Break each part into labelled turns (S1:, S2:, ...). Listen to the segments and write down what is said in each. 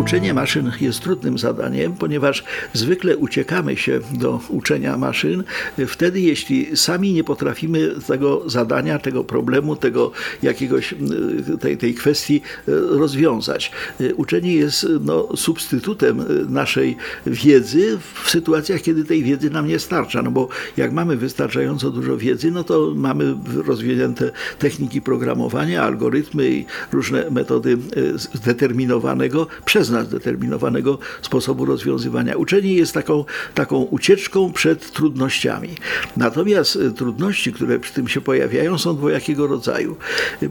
S1: Uczenie maszyn jest trudnym zadaniem, ponieważ zwykle uciekamy się do uczenia maszyn wtedy, jeśli sami nie potrafimy tego zadania, tego problemu, tego jakiegoś tej, tej kwestii rozwiązać. Uczenie jest no, substytutem naszej wiedzy w sytuacjach, kiedy tej wiedzy nam nie starcza. No bo jak mamy wystarczająco dużo wiedzy, no to mamy rozwinięte techniki programowania, algorytmy i różne metody zdeterminowanego przez nas zdeterminowanego sposobu rozwiązywania. Uczenie jest taką, taką ucieczką przed trudnościami. Natomiast e, trudności, które przy tym się pojawiają, są dwojakiego rodzaju.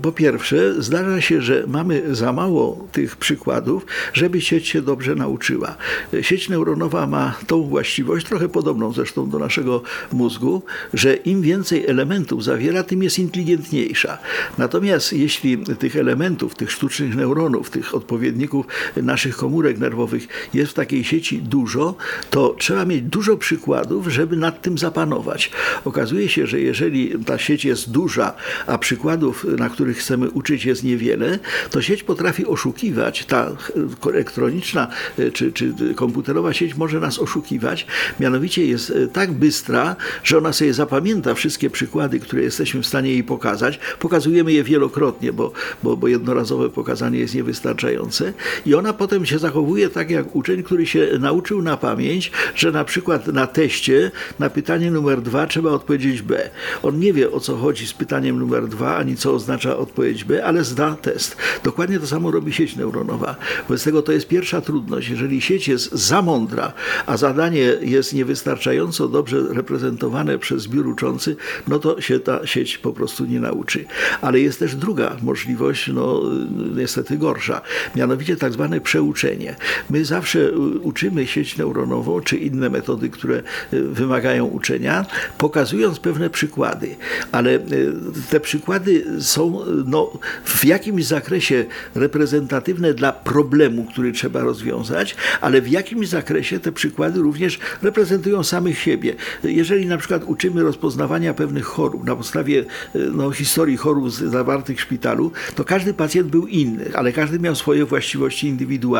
S1: Po pierwsze, zdarza się, że mamy za mało tych przykładów, żeby sieć się dobrze nauczyła. Sieć neuronowa ma tą właściwość, trochę podobną zresztą do naszego mózgu, że im więcej elementów zawiera, tym jest inteligentniejsza. Natomiast jeśli tych elementów, tych sztucznych neuronów, tych odpowiedników naszych naszych komórek nerwowych jest w takiej sieci dużo, to trzeba mieć dużo przykładów, żeby nad tym zapanować. Okazuje się, że jeżeli ta sieć jest duża, a przykładów, na których chcemy uczyć jest niewiele, to sieć potrafi oszukiwać. Ta elektroniczna czy, czy komputerowa sieć może nas oszukiwać. Mianowicie jest tak bystra, że ona sobie zapamięta wszystkie przykłady, które jesteśmy w stanie jej pokazać. Pokazujemy je wielokrotnie, bo, bo, bo jednorazowe pokazanie jest niewystarczające i ona potem potem się zachowuje tak jak uczeń, który się nauczył na pamięć, że na przykład na teście na pytanie numer dwa trzeba odpowiedzieć B. On nie wie o co chodzi z pytaniem numer dwa, ani co oznacza odpowiedź B, ale zda test. Dokładnie to samo robi sieć neuronowa. Wobec tego to jest pierwsza trudność. Jeżeli sieć jest za mądra, a zadanie jest niewystarczająco dobrze reprezentowane przez zbiór uczący, no to się ta sieć po prostu nie nauczy. Ale jest też druga możliwość, no niestety gorsza, mianowicie tak zwane przeuczenie uczenie. My zawsze uczymy sieć neuronową, czy inne metody, które e, wymagają uczenia, pokazując pewne przykłady, ale e, te przykłady są no, w jakimś zakresie reprezentatywne dla problemu, który trzeba rozwiązać, ale w jakimś zakresie te przykłady również reprezentują samych siebie. Jeżeli na przykład uczymy rozpoznawania pewnych chorób na podstawie no, historii chorób zawartych w szpitalu, to każdy pacjent był inny, ale każdy miał swoje właściwości indywidualne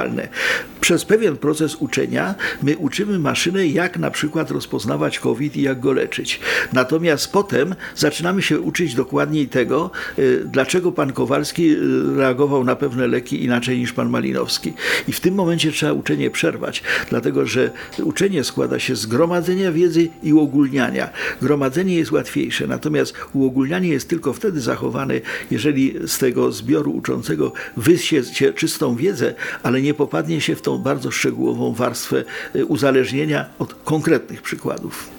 S1: Przez pewien proces uczenia my uczymy maszynę, jak na przykład rozpoznawać COVID i jak go leczyć. Natomiast potem zaczynamy się uczyć dokładniej tego, y, dlaczego pan Kowalski y, reagował na pewne leki inaczej niż pan Malinowski. I w tym momencie trzeba uczenie przerwać, dlatego że uczenie składa się z gromadzenia wiedzy i uogólniania. Gromadzenie jest łatwiejsze, natomiast uogólnianie jest tylko wtedy zachowane, jeżeli z tego zbioru uczącego wyssie czystą wiedzę, ale nie nie popadnie się w tą bardzo szczegółową warstwę y, uzależnienia od konkretnych przykładów.